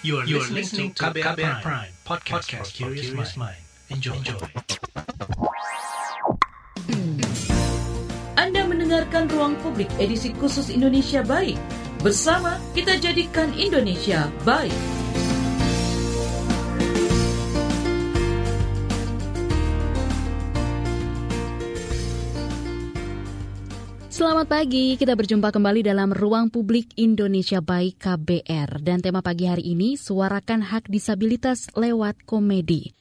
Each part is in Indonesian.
You are, you are listening to KBR, Prime, Prime podcast, podcast for curious mind. Enjoy. Enjoy. Anda mendengarkan Ruang Publik edisi khusus Indonesia Baik. Bersama kita jadikan Indonesia baik. Selamat pagi, kita berjumpa kembali dalam Ruang Publik Indonesia Baik KBR. Dan tema pagi hari ini, suarakan hak disabilitas lewat komedi.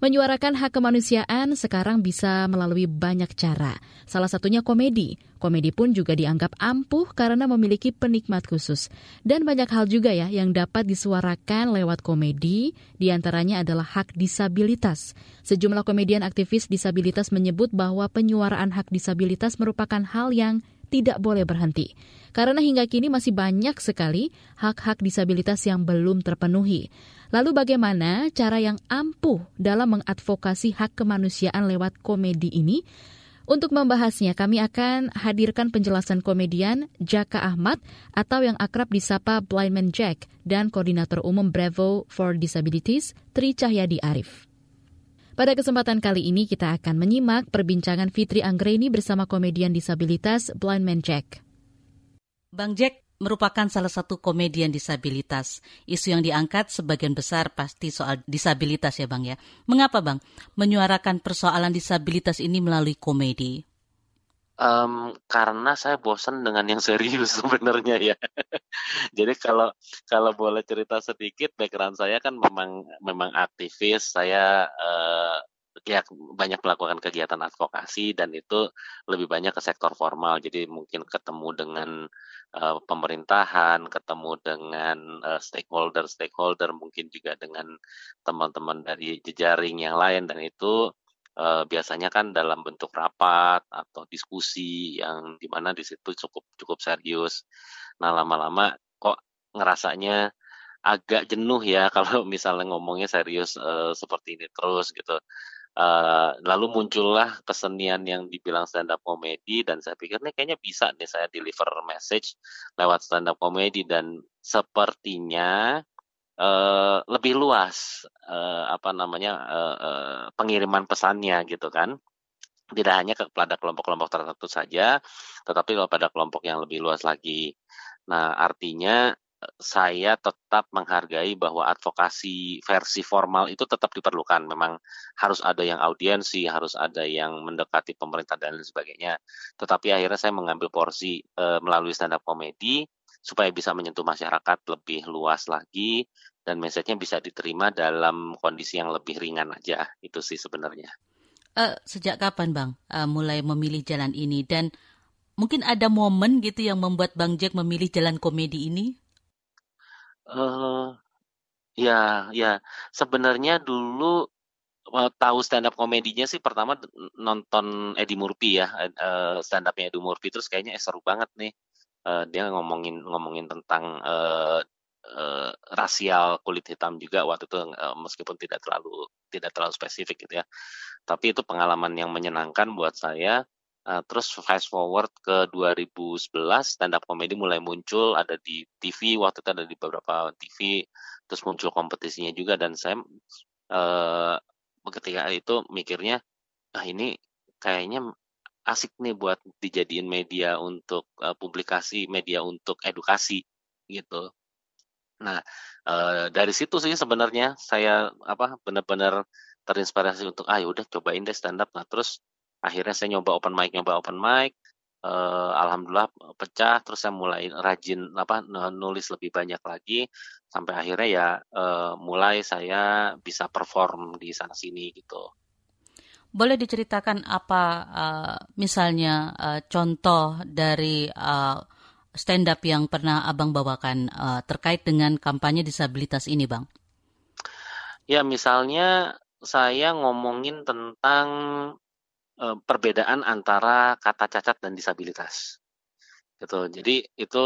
Menyuarakan hak kemanusiaan sekarang bisa melalui banyak cara. Salah satunya komedi. Komedi pun juga dianggap ampuh karena memiliki penikmat khusus. Dan banyak hal juga ya yang dapat disuarakan lewat komedi, di antaranya adalah hak disabilitas. Sejumlah komedian aktivis disabilitas menyebut bahwa penyuaraan hak disabilitas merupakan hal yang tidak boleh berhenti. Karena hingga kini masih banyak sekali hak-hak disabilitas yang belum terpenuhi. Lalu bagaimana cara yang ampuh dalam mengadvokasi hak kemanusiaan lewat komedi ini? Untuk membahasnya, kami akan hadirkan penjelasan komedian Jaka Ahmad atau yang akrab disapa Blind Man Jack dan Koordinator Umum Bravo for Disabilities, Tri Cahyadi Arif. Pada kesempatan kali ini kita akan menyimak perbincangan Fitri Anggreni bersama komedian disabilitas Blind Man Jack. Bang Jack, merupakan salah satu komedian disabilitas. Isu yang diangkat sebagian besar pasti soal disabilitas ya Bang ya. Mengapa Bang menyuarakan persoalan disabilitas ini melalui komedi? Um, karena saya bosan dengan yang serius sebenarnya ya. Jadi kalau kalau boleh cerita sedikit, background saya kan memang memang aktivis. Saya uh, ya banyak melakukan kegiatan advokasi dan itu lebih banyak ke sektor formal. Jadi mungkin ketemu dengan uh, pemerintahan, ketemu dengan stakeholder-stakeholder, mungkin juga dengan teman-teman dari jejaring yang lain dan itu uh, biasanya kan dalam bentuk rapat atau diskusi yang di mana di situ cukup cukup serius. Nah lama-lama kok ngerasanya agak jenuh ya kalau misalnya ngomongnya serius uh, seperti ini terus gitu. Uh, lalu muncullah kesenian yang dibilang stand up comedy dan saya pikir nih kayaknya bisa nih saya deliver message lewat stand up comedy dan sepertinya uh, lebih luas uh, apa namanya uh, uh, pengiriman pesannya gitu kan. Tidak hanya kepada kelompok-kelompok tertentu saja tetapi kepada kelompok yang lebih luas lagi. Nah artinya saya tetap menghargai bahwa advokasi versi formal itu tetap diperlukan. Memang harus ada yang audiensi, harus ada yang mendekati pemerintah dan lain sebagainya. Tetapi akhirnya saya mengambil porsi e, melalui stand up comedy supaya bisa menyentuh masyarakat lebih luas lagi dan message-nya bisa diterima dalam kondisi yang lebih ringan aja. Itu sih sebenarnya. Uh, sejak kapan Bang uh, mulai memilih jalan ini dan mungkin ada momen gitu yang membuat Bang Jack memilih jalan komedi ini? Uh, ya ya, sebenarnya dulu, uh, tahu stand up komedinya sih pertama nonton Eddie Murphy ya, uh, stand up-nya Eddie Murphy, terus kayaknya, eh, seru banget nih, uh, dia ngomongin ngomongin tentang, uh, uh, rasial kulit hitam juga waktu itu, uh, meskipun tidak terlalu tidak terlalu spesifik gitu ya. Tapi itu pengalaman yang menyenangkan buat saya, Uh, terus fast forward ke 2011 stand up comedy mulai muncul ada di TV waktu itu ada di beberapa TV terus muncul kompetisinya juga dan saya uh, ketika itu mikirnya ah ini kayaknya asik nih buat dijadiin media untuk uh, publikasi media untuk edukasi gitu. Nah uh, dari situ sih sebenarnya saya apa benar-benar terinspirasi untuk ah ya udah cobain deh stand up nah terus akhirnya saya nyoba open mic nyoba open mic uh, alhamdulillah pecah terus saya mulai rajin apa nulis lebih banyak lagi. Sampai akhirnya ya uh, mulai saya bisa perform di sana sini gitu. Boleh diceritakan apa uh, misalnya uh, contoh dari uh, stand up yang pernah abang bawakan uh, terkait dengan kampanye disabilitas ini bang? Ya misalnya saya ngomongin tentang Eh, perbedaan antara kata cacat dan disabilitas. Gitu. Jadi itu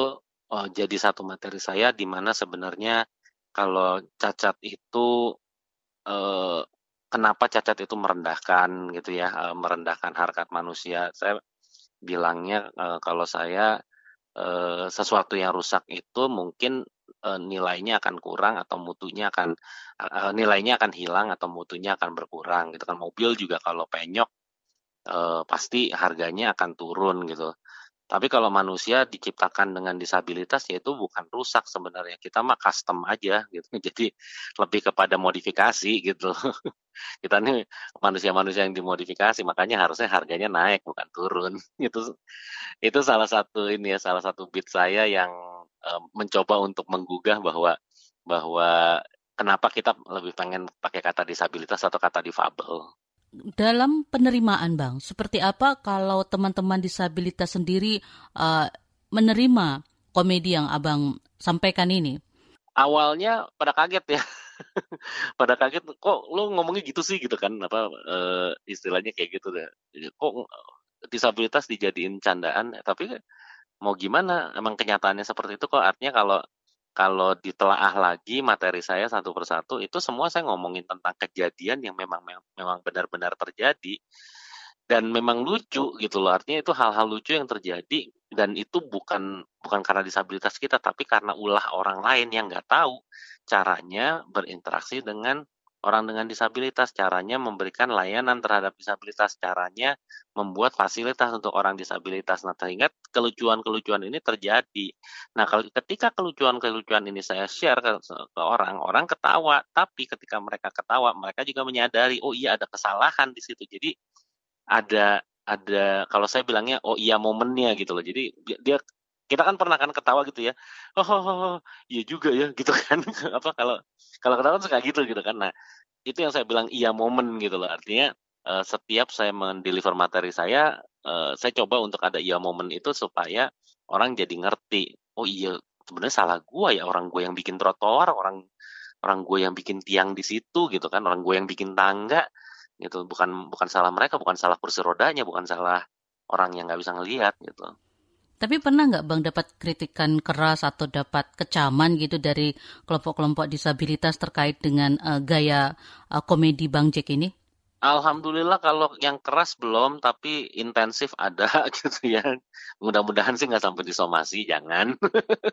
oh, jadi satu materi saya di mana sebenarnya kalau cacat itu eh, kenapa cacat itu merendahkan gitu ya, eh, merendahkan harkat manusia. Saya bilangnya eh, kalau saya eh, sesuatu yang rusak itu mungkin uh, nilainya akan kurang atau mutunya akan uh, nilainya akan hilang atau mutunya akan berkurang gitu kan mobil juga kalau penyok uh, pasti harganya akan turun gitu tapi kalau manusia diciptakan dengan disabilitas ya itu bukan rusak sebenarnya. Kita mah custom aja gitu. Jadi lebih kepada modifikasi gitu. Kita nih manusia-manusia yang dimodifikasi, makanya harusnya harganya naik bukan turun. Itu itu salah satu ini ya salah satu bit saya yang um, mencoba untuk menggugah bahwa bahwa kenapa kita lebih pengen pakai kata disabilitas atau kata difabel dalam penerimaan bang, seperti apa kalau teman-teman disabilitas sendiri uh, menerima komedi yang abang sampaikan ini? Awalnya pada kaget ya, pada kaget kok lo ngomongnya gitu sih gitu kan apa uh, istilahnya kayak gitu deh. Kok disabilitas dijadiin candaan, tapi mau gimana? Emang kenyataannya seperti itu kok artinya kalau kalau ditelaah lagi materi saya satu persatu itu semua saya ngomongin tentang kejadian yang memang memang benar-benar terjadi. Dan memang lucu gitu loh artinya itu hal-hal lucu yang terjadi. Dan itu bukan bukan karena disabilitas kita tapi karena ulah orang lain yang nggak tahu caranya berinteraksi dengan orang dengan disabilitas, caranya memberikan layanan terhadap disabilitas, caranya membuat fasilitas untuk orang disabilitas. Nah, sehingga kelucuan-kelucuan ini terjadi. Nah, kalau ketika kelucuan-kelucuan ini saya share ke, ke orang, orang ketawa, tapi ketika mereka ketawa, mereka juga menyadari, oh iya ada kesalahan di situ. Jadi ada ada kalau saya bilangnya oh iya momennya gitu loh. Jadi dia kita kan pernah kan ketawa gitu ya. Oh, oh, oh, oh iya juga ya gitu kan. Apa kalau kalau ketawa kan suka gitu gitu kan. Nah itu yang saya bilang iya momen gitu loh. Artinya uh, setiap saya mendeliver materi saya uh, saya coba untuk ada iya momen itu supaya orang jadi ngerti. Oh iya sebenarnya salah gua ya orang gue yang bikin trotoar orang orang gue yang bikin tiang di situ gitu kan. Orang gue yang bikin tangga gitu. Bukan bukan salah mereka bukan salah kursi rodanya bukan salah orang yang nggak bisa ngelihat gitu tapi pernah nggak Bang dapat kritikan keras atau dapat kecaman gitu dari kelompok-kelompok disabilitas terkait dengan uh, gaya uh, komedi Bang Jack ini? Alhamdulillah kalau yang keras belum, tapi intensif ada gitu ya. Mudah-mudahan sih nggak sampai disomasi, jangan.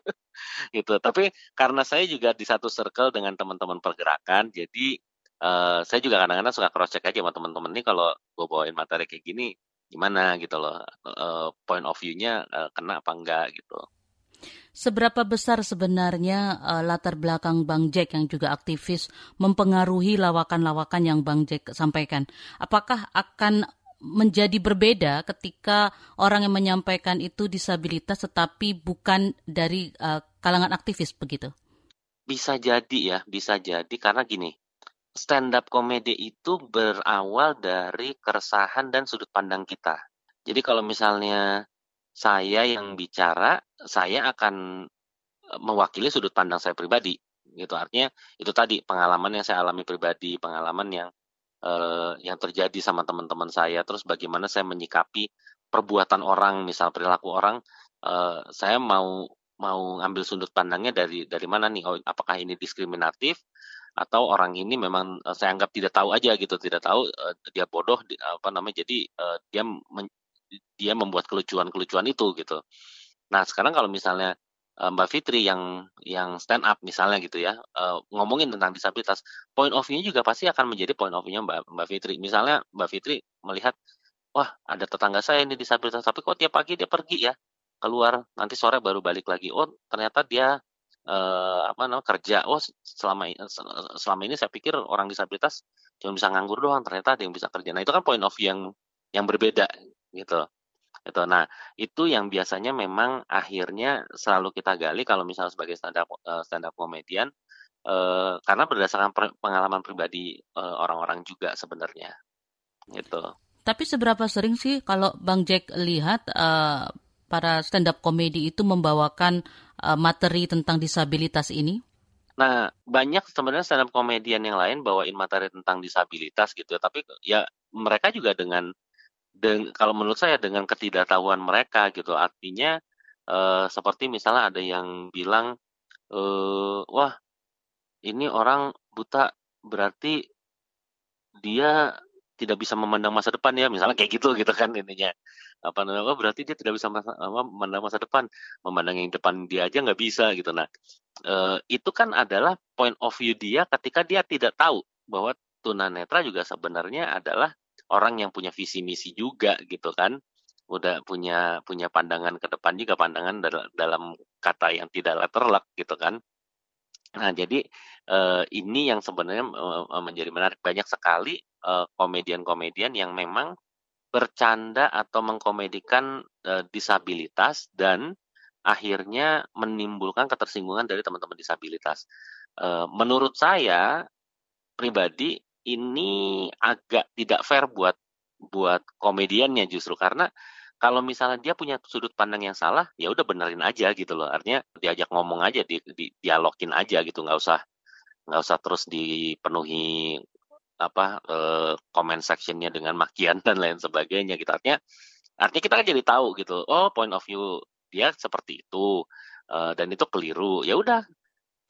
gitu. Tapi karena saya juga di satu circle dengan teman-teman pergerakan, jadi uh, saya juga kadang-kadang suka cross check aja sama teman-teman ini kalau gue bawain materi kayak gini, gimana gitu loh uh, point of view-nya uh, kena apa enggak gitu. Seberapa besar sebenarnya uh, latar belakang Bang Jack yang juga aktivis mempengaruhi lawakan-lawakan yang Bang Jack sampaikan? Apakah akan menjadi berbeda ketika orang yang menyampaikan itu disabilitas tetapi bukan dari uh, kalangan aktivis begitu? Bisa jadi ya, bisa jadi karena gini, stand up komedi itu berawal dari keresahan dan sudut pandang kita. Jadi kalau misalnya saya yang bicara, saya akan e, mewakili sudut pandang saya pribadi. Gitu artinya itu tadi pengalaman yang saya alami pribadi, pengalaman yang uh, yang terjadi sama teman-teman saya, terus bagaimana saya menyikapi perbuatan orang, misal perilaku orang, uh, saya mau mau ngambil sudut pandangnya dari dari mana nih? Oh, apakah ini diskriminatif atau orang ini memang uh, saya anggap tidak tahu aja gitu tidak tahu uh, dia bodoh apa namanya jadi uh, dia dia membuat kelucuan-kelucuan itu gitu. Nah sekarang kalau misalnya Mbak Fitri yang yang stand up misalnya gitu ya ngomongin tentang disabilitas point of view-nya juga pasti akan menjadi point of view-nya Mbak Mbak Fitri. Misalnya Mbak Fitri melihat wah ada tetangga saya ini disabilitas tapi kok tiap pagi dia pergi ya keluar nanti sore baru balik lagi. Oh ternyata dia uh, apa namanya kerja. Oh selama selama ini saya pikir orang disabilitas cuma bisa nganggur doang ternyata ada yang bisa kerja. Nah itu kan point of view yang yang berbeda gitu. Itu nah itu yang biasanya memang akhirnya selalu kita gali kalau misalnya sebagai stand up uh, stand up komedian uh, karena berdasarkan pengalaman pribadi orang-orang uh, juga sebenarnya. Gitu. Tapi seberapa sering sih kalau Bang Jack lihat uh, para stand up komedi itu membawakan uh, materi tentang disabilitas ini? Nah, banyak sebenarnya stand up komedian yang lain bawain materi tentang disabilitas gitu ya, tapi ya mereka juga dengan kalau menurut saya dengan ketidaktahuan mereka gitu. Artinya uh, seperti misalnya ada yang bilang uh, wah ini orang buta berarti dia tidak bisa memandang masa depan ya misalnya kayak gitu gitu kan intinya apa namanya? Berarti dia tidak bisa memandang masa depan. Memandang yang depan dia aja nggak bisa gitu. Nah e, itu kan adalah point of view dia ketika dia tidak tahu bahwa tunanetra juga sebenarnya adalah orang yang punya visi misi juga gitu kan. Udah punya punya pandangan ke depan juga pandangan dalam, kata yang tidak letterlek gitu kan. Nah jadi e, ini yang sebenarnya e, menjadi menarik. Banyak sekali komedian-komedian yang memang bercanda atau mengkomedikan e, disabilitas dan akhirnya menimbulkan ketersinggungan dari teman-teman disabilitas. E, menurut saya pribadi ini agak tidak fair buat buat komediannya justru. Karena kalau misalnya dia punya sudut pandang yang salah ya udah benerin aja gitu loh. Artinya diajak ngomong aja di, di dialogin aja gitu. Nggak usah nggak usah terus dipenuhi apa uh, comment sectionnya dengan makian dan lain sebagainya gitu. Artinya artinya kita kan jadi tahu gitu. Oh point of view dia seperti itu uh, dan itu keliru. Ya udah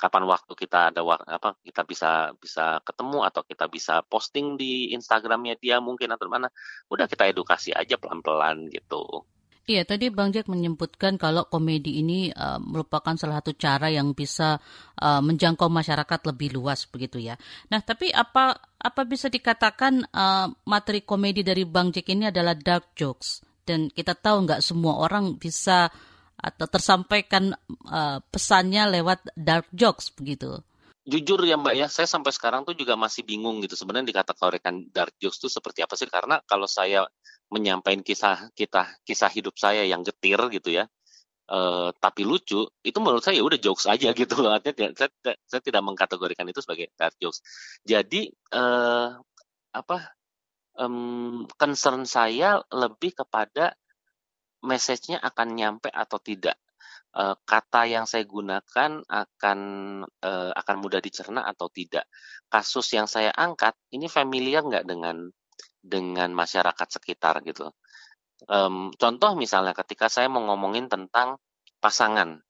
kapan waktu kita ada apa kita bisa bisa ketemu atau kita bisa posting di Instagramnya dia mungkin atau mana udah kita edukasi aja pelan-pelan gitu. Iya, tadi Bang Jack menyebutkan kalau komedi ini uh, merupakan salah satu cara yang bisa uh, menjangkau masyarakat lebih luas begitu ya. Nah, tapi apa apa bisa dikatakan uh, materi komedi dari Bang Jack ini adalah dark jokes dan kita tahu nggak semua orang bisa atau tersampaikan uh, pesannya lewat dark jokes begitu. Jujur ya Mbak ya, saya sampai sekarang tuh juga masih bingung gitu sebenarnya dikatakan dark jokes itu seperti apa sih? Karena kalau saya menyampaikan kisah kita kisah hidup saya yang getir gitu ya uh, tapi lucu itu menurut saya ya udah jokes aja gitu loh. Artinya saya, saya, saya tidak mengkategorikan itu sebagai dark jokes. Jadi uh, apa um, concern saya lebih kepada message-nya akan nyampe atau tidak. Uh, kata yang saya gunakan akan uh, akan mudah dicerna atau tidak. Kasus yang saya angkat ini familiar nggak dengan dengan masyarakat sekitar gitu. Um, contoh misalnya ketika saya mau ngomongin tentang pasangan,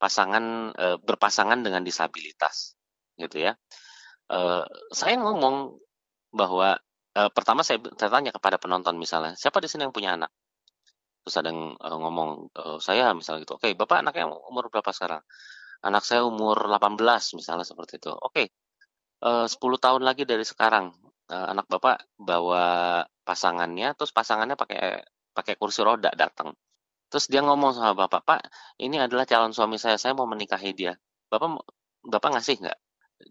pasangan e, berpasangan dengan disabilitas, gitu ya. E, saya ngomong bahwa e, pertama saya, saya tanya kepada penonton misalnya, siapa di sini yang punya anak? Terus ada yang e, ngomong e, saya misalnya gitu. Oke, bapak anaknya umur berapa sekarang? Anak saya umur 18 misalnya seperti itu. Oke, e, 10 tahun lagi dari sekarang uh, anak bapak bawa pasangannya, terus pasangannya pakai pakai kursi roda datang. Terus dia ngomong sama bapak, Pak, ini adalah calon suami saya, saya mau menikahi dia. Bapak bapak ngasih nggak?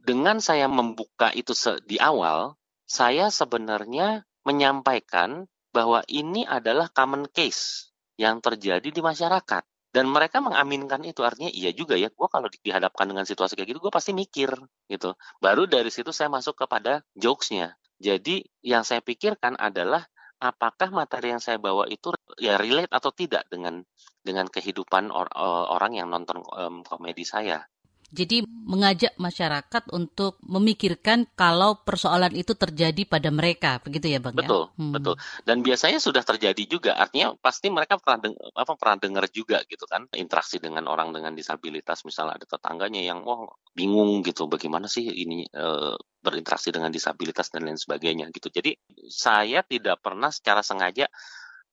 Dengan saya membuka itu di awal, saya sebenarnya menyampaikan bahwa ini adalah common case yang terjadi di masyarakat. Dan mereka mengaminkan itu, artinya iya juga ya, gue kalau dihadapkan dengan situasi kayak gitu, gue pasti mikir gitu. Baru dari situ saya masuk kepada jokesnya. Jadi yang saya pikirkan adalah apakah materi yang saya bawa itu ya relate atau tidak dengan dengan kehidupan or, orang yang nonton um, komedi saya. Jadi mengajak masyarakat untuk memikirkan kalau persoalan itu terjadi pada mereka, begitu ya, Bang? Ya? Betul, ya? hmm. betul. Dan biasanya sudah terjadi juga. Artinya pasti mereka pernah deng apa pernah dengar juga gitu kan interaksi dengan orang dengan disabilitas, misalnya ada tetangganya yang wah bingung gitu, bagaimana sih ini e, berinteraksi dengan disabilitas dan lain sebagainya gitu. Jadi saya tidak pernah secara sengaja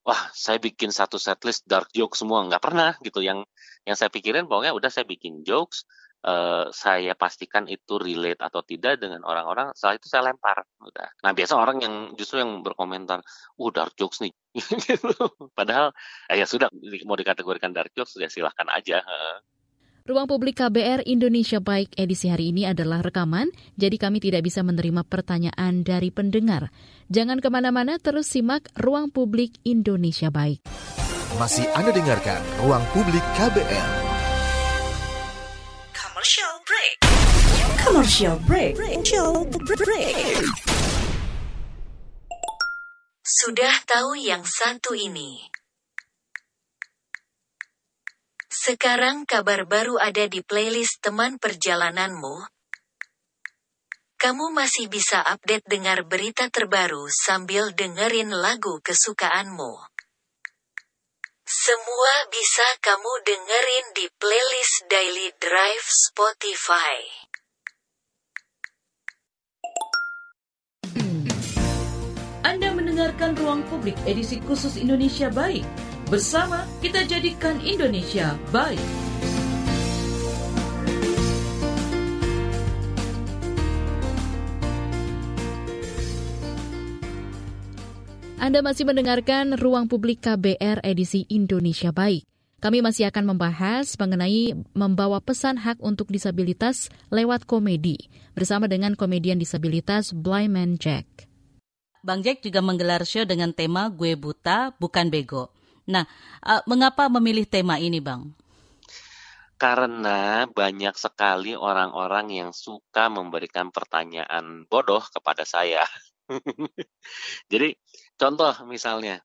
wah saya bikin satu setlist dark joke semua nggak pernah gitu yang yang saya pikirin pokoknya udah saya bikin jokes uh, saya pastikan itu relate atau tidak dengan orang-orang setelah itu saya lempar udah nah biasa orang yang justru yang berkomentar uh dark jokes nih gitu. padahal eh, ya sudah mau dikategorikan dark jokes ya silahkan aja Ruang Publik KBR Indonesia Baik edisi hari ini adalah rekaman, jadi kami tidak bisa menerima pertanyaan dari pendengar. Jangan ke mana-mana, terus simak Ruang Publik Indonesia Baik. Masih Anda dengarkan Ruang Publik KBR. Commercial break. Commercial break. Sudah tahu yang satu ini. Sekarang kabar baru ada di playlist teman perjalananmu. Kamu masih bisa update dengar berita terbaru sambil dengerin lagu kesukaanmu. Semua bisa kamu dengerin di playlist Daily Drive Spotify. Anda mendengarkan Ruang Publik edisi khusus Indonesia Baik. Bersama kita jadikan Indonesia baik. Anda masih mendengarkan Ruang Publik KBR edisi Indonesia Baik. Kami masih akan membahas mengenai membawa pesan hak untuk disabilitas lewat komedi bersama dengan komedian disabilitas Blind Man Jack. Bang Jack juga menggelar show dengan tema Gue Buta Bukan Bego. Nah, uh, mengapa memilih tema ini, Bang? Karena banyak sekali orang-orang yang suka memberikan pertanyaan bodoh kepada saya. Jadi contoh misalnya,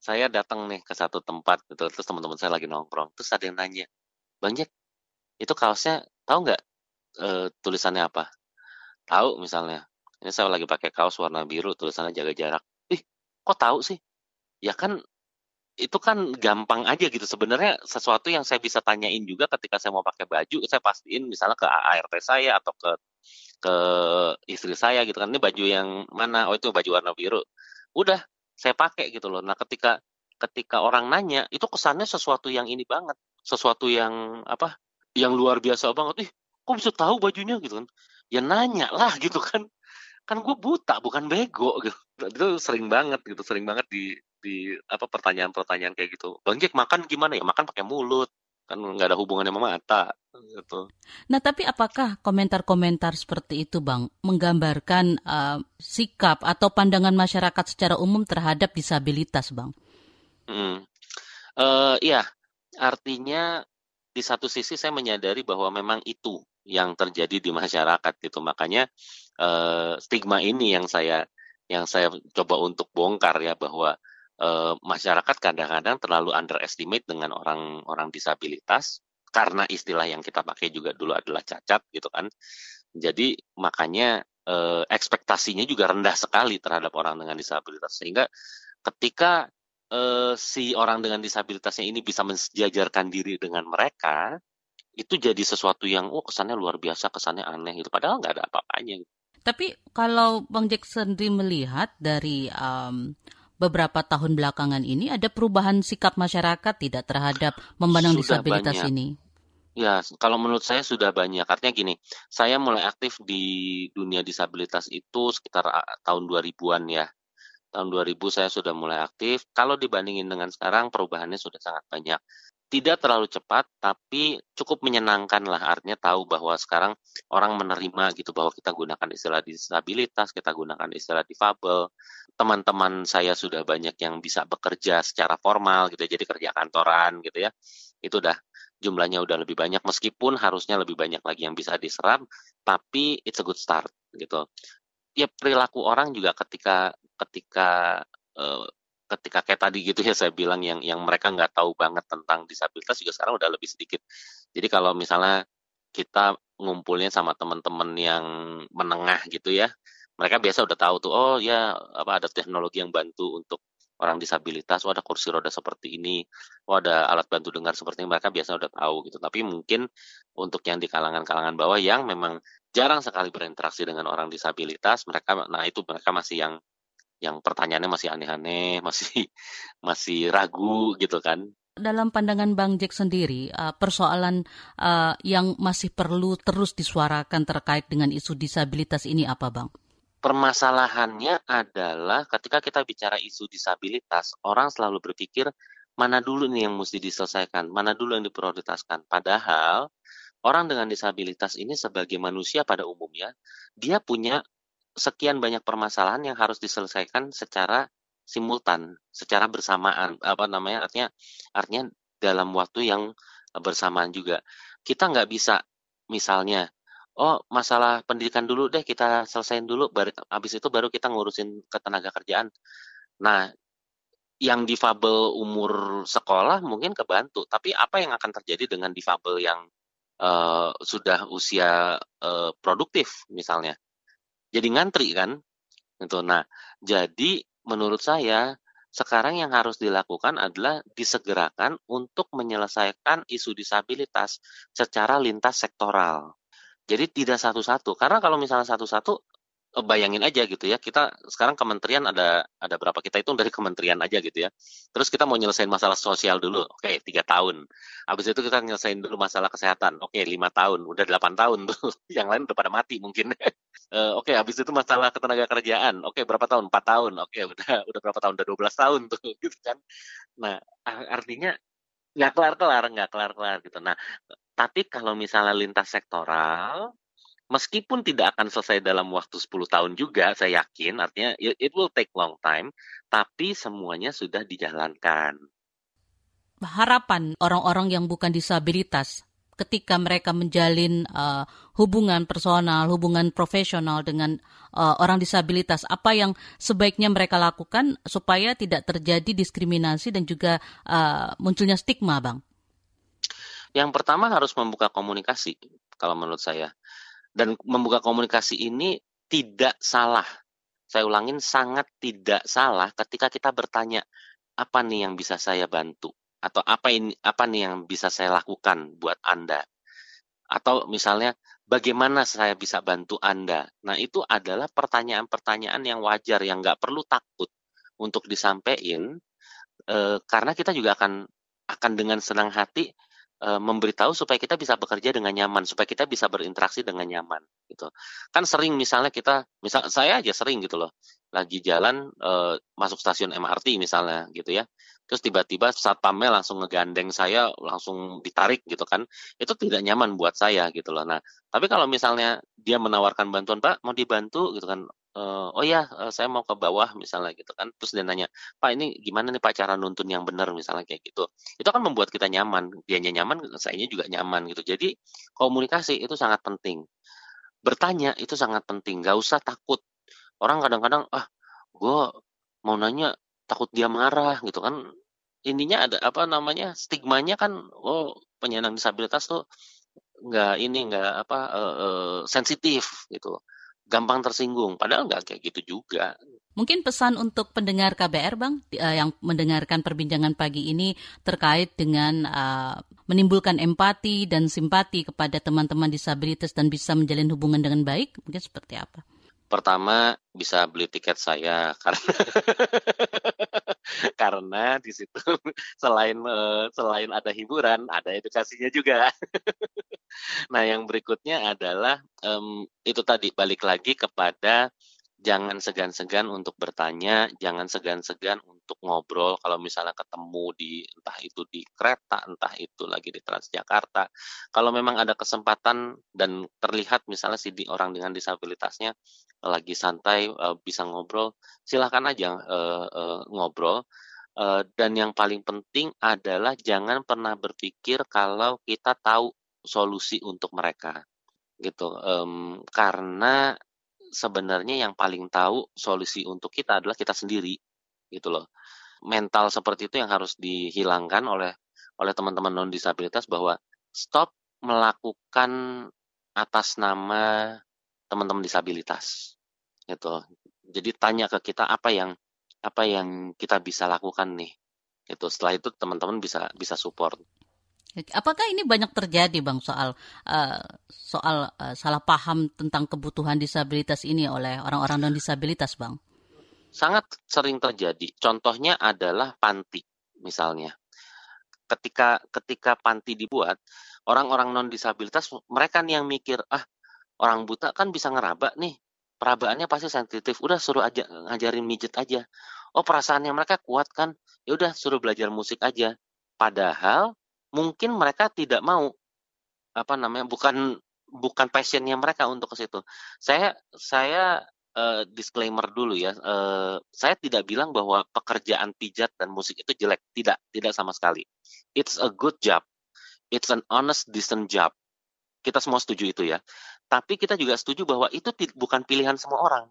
saya datang nih ke satu tempat gitu, terus teman-teman saya lagi nongkrong, terus ada yang nanya, Bang Jack, itu kaosnya tahu nggak e, tulisannya apa? Tahu misalnya, ini saya lagi pakai kaos warna biru, tulisannya jaga jarak. Ih, kok tahu sih? Ya kan itu kan gampang aja gitu sebenarnya sesuatu yang saya bisa tanyain juga ketika saya mau pakai baju saya pastiin misalnya ke ART saya atau ke ke istri saya gitu kan ini baju yang mana oh itu baju warna biru udah saya pakai gitu loh. Nah ketika ketika orang nanya itu kesannya sesuatu yang ini banget. Sesuatu yang apa yang luar biasa banget. Ih kok bisa tahu bajunya? Gitu kan. Ya nanya lah gitu kan. Kan gue buta bukan bego gitu. Itu sering banget gitu sering banget di di apa pertanyaan-pertanyaan kayak gitu. Bang Jack makan gimana ya? Makan pakai mulut. Kan nggak ada hubungannya sama mata gitu. Nah tapi apakah komentar-komentar seperti itu bang menggambarkan uh, sikap atau pandangan masyarakat secara umum terhadap disabilitas bang? Hmm. Uh, iya artinya di satu sisi saya menyadari bahwa memang itu yang terjadi di masyarakat gitu makanya uh, stigma ini yang saya yang saya coba untuk bongkar ya bahwa uh, masyarakat kadang-kadang terlalu underestimate dengan orang-orang disabilitas karena istilah yang kita pakai juga dulu adalah cacat gitu kan. Jadi makanya uh, ekspektasinya juga rendah sekali terhadap orang dengan disabilitas sehingga ketika uh, si orang dengan disabilitasnya ini bisa mensejajarkan diri dengan mereka itu jadi sesuatu yang oh kesannya luar biasa kesannya aneh gitu padahal nggak ada apa-apanya gitu. Tapi kalau Bang Jack sendiri melihat dari um, beberapa tahun belakangan ini ada perubahan sikap masyarakat tidak terhadap memandang sudah disabilitas banyak. ini? Ya, kalau menurut saya sudah banyak. Artinya gini, saya mulai aktif di dunia disabilitas itu sekitar tahun 2000-an ya. Tahun 2000 saya sudah mulai aktif. Kalau dibandingin dengan sekarang, perubahannya sudah sangat banyak tidak terlalu cepat tapi cukup menyenangkan lah artinya tahu bahwa sekarang orang menerima gitu bahwa kita gunakan istilah disabilitas kita gunakan istilah difabel teman-teman saya sudah banyak yang bisa bekerja secara formal gitu jadi kerja kantoran gitu ya itu udah jumlahnya udah lebih banyak meskipun harusnya lebih banyak lagi yang bisa diserap tapi it's a good start gitu ya perilaku orang juga ketika ketika uh, ketika kayak tadi gitu ya saya bilang yang yang mereka nggak tahu banget tentang disabilitas juga sekarang udah lebih sedikit. Jadi kalau misalnya kita ngumpulnya sama teman-teman yang menengah gitu ya, mereka biasa udah tahu tuh oh ya apa ada teknologi yang bantu untuk orang disabilitas, oh ada kursi roda seperti ini, oh ada alat bantu dengar seperti ini, mereka biasa udah tahu gitu. Tapi mungkin untuk yang di kalangan-kalangan bawah yang memang jarang sekali berinteraksi dengan orang disabilitas, mereka nah itu mereka masih yang yang pertanyaannya masih aneh-aneh, masih masih ragu gitu kan. Dalam pandangan Bang Jack sendiri, uh, persoalan uh, yang masih perlu terus disuarakan terkait dengan isu disabilitas ini apa, Bang? Permasalahannya adalah ketika kita bicara isu disabilitas, orang selalu berpikir mana dulu nih yang mesti diselesaikan, mana dulu yang diprioritaskan. Padahal orang dengan disabilitas ini sebagai manusia pada umumnya, dia punya sekian banyak permasalahan yang harus diselesaikan secara simultan, secara bersamaan. Apa namanya? Artinya artinya dalam waktu yang bersamaan juga. Kita nggak bisa misalnya oh masalah pendidikan dulu deh kita selesaiin dulu baru habis itu baru kita ngurusin ketenaga kerjaan. Nah yang difabel umur sekolah mungkin kebantu tapi apa yang akan terjadi dengan difabel yang uh, sudah usia uh, produktif misalnya? Jadi ngantri kan? Itu nah jadi menurut saya sekarang yang harus dilakukan adalah disegerakan untuk menyelesaikan isu disabilitas secara lintas sektoral. Jadi tidak satu-satu. Karena kalau misalnya satu-satu, bayangin aja gitu ya. Kita sekarang kementerian ada ada berapa? Kita itu dari kementerian aja gitu ya. Terus kita mau nyelesain masalah sosial dulu. Oke tiga tahun. Habis itu kita nyelesain dulu masalah kesehatan. Oke lima tahun. Udah delapan tahun tuh. Yang lain udah pada mati mungkin. Uh, oke habis itu masalah ketenaga kerjaan. Oke berapa tahun? Empat tahun. Oke udah udah berapa tahun? Udah 12 tahun tuh gitu kan. Nah artinya nggak kelar kelar nggak kelar kelar gitu nah tapi kalau misalnya lintas sektoral meskipun tidak akan selesai dalam waktu 10 tahun juga, saya yakin, artinya it will take long time, tapi semuanya sudah dijalankan. Harapan orang-orang yang bukan disabilitas ketika mereka menjalin uh, hubungan personal, hubungan profesional dengan uh, orang disabilitas, apa yang sebaiknya mereka lakukan supaya tidak terjadi diskriminasi dan juga uh, munculnya stigma, Bang? Yang pertama harus membuka komunikasi, kalau menurut saya dan membuka komunikasi ini tidak salah. Saya ulangin sangat tidak salah ketika kita bertanya apa nih yang bisa saya bantu atau apa ini apa nih yang bisa saya lakukan buat Anda. Atau misalnya bagaimana saya bisa bantu Anda. Nah, itu adalah pertanyaan-pertanyaan yang wajar yang nggak perlu takut untuk disampaikan eh, karena kita juga akan akan dengan senang hati uh, memberitahu supaya kita bisa bekerja dengan nyaman, supaya kita bisa berinteraksi dengan nyaman gitu. Kan sering misalnya kita misal saya aja sering gitu loh. Lagi jalan uh, masuk stasiun MRT misalnya gitu ya. Terus tiba-tiba saat pamel langsung ngegandeng saya, langsung ditarik gitu kan. Itu tidak nyaman buat saya gitu loh. Nah, tapi kalau misalnya dia menawarkan bantuan, Pak, mau dibantu? gitu kan. Uh, oh ya saya mau ke bawah misalnya gitu kan. Terus dia nanya pak ini gimana nih pak cara nuntun yang benar? misalnya kayak gitu. Itu akan membuat kita nyaman. Dia nyaman saya juga nyaman gitu. Jadi komunikasi itu sangat penting. Bertanya itu sangat penting. Gak usah takut. Orang kadang-kadang ah gue mau nanya takut dia marah gitu kan intinya ada apa namanya stigmanya kan oh penyandang disabilitas tuh nggak ini nggak apa uh, uh, sensitif gitu gampang tersinggung. Padahal nggak kayak gitu juga. Mungkin pesan untuk pendengar KBR, Bang, uh, yang mendengarkan perbincangan pagi ini terkait dengan uh, menimbulkan empati dan simpati kepada teman-teman disabilitas dan bisa menjalin hubungan dengan baik, mungkin seperti apa? Pertama, bisa beli tiket saya karena karena di situ selain uh, selain ada hiburan, ada edukasinya juga. nah, yang berikutnya adalah um, itu tadi balik lagi kepada jangan segan-segan untuk bertanya, jangan segan-segan untuk ngobrol kalau misalnya ketemu di entah itu di kereta, entah itu lagi di Transjakarta. Kalau memang ada kesempatan dan terlihat misalnya si orang dengan disabilitasnya lagi santai uh, bisa ngobrol, silahkan aja uh, uh, ngobrol. Dan yang paling penting adalah jangan pernah berpikir kalau kita tahu solusi untuk mereka gitu um, karena sebenarnya yang paling tahu solusi untuk kita adalah kita sendiri gitu loh. Mental seperti itu yang harus dihilangkan oleh oleh teman-teman non disabilitas bahwa stop melakukan atas nama teman-teman disabilitas gitu jadi tanya ke kita apa yang apa yang kita bisa lakukan nih itu setelah itu teman-teman bisa bisa support Apakah ini banyak terjadi bang soal uh, soal uh, salah paham tentang kebutuhan disabilitas ini oleh orang-orang non disabilitas bang? Sangat sering terjadi. Contohnya adalah panti misalnya. Ketika ketika panti dibuat, orang-orang non disabilitas mereka nih yang mikir ah orang buta kan bisa ngeraba nih perabaannya pasti sensitif udah suruh aja ngajarin mijet aja oh perasaannya mereka kuat kan ya udah suruh belajar musik aja padahal mungkin mereka tidak mau apa namanya bukan bukan passionnya mereka untuk ke situ. Saya saya uh, disclaimer dulu ya, uh, saya tidak bilang bahwa pekerjaan pijat dan musik itu jelek, tidak, tidak sama sekali. It's a good job, it's an honest decent job. Kita semua setuju itu ya. Tapi kita juga setuju bahwa itu bukan pilihan semua orang,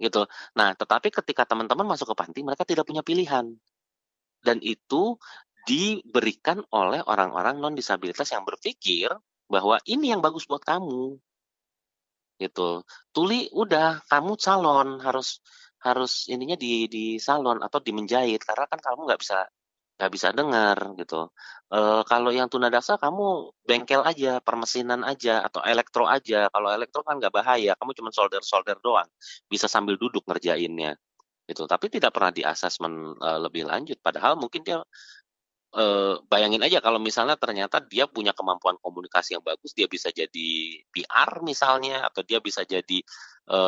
gitu. Nah, tetapi ketika teman-teman masuk ke panti, mereka tidak punya pilihan, dan itu diberikan oleh orang-orang non disabilitas yang berpikir bahwa ini yang bagus buat kamu gitu tuli udah kamu salon harus harus ininya di di salon atau di menjahit karena kan kamu nggak bisa nggak bisa dengar gitu. E, kalau yang tunadaksa kamu bengkel aja, permesinan aja atau elektro aja. Kalau elektro kan nggak bahaya, kamu cuma solder-solder doang, bisa sambil duduk ngerjainnya gitu. Tapi tidak pernah di asesmen e, lebih lanjut. Padahal mungkin dia e, bayangin aja kalau misalnya ternyata dia punya kemampuan komunikasi yang bagus, dia bisa jadi PR misalnya, atau dia bisa jadi e,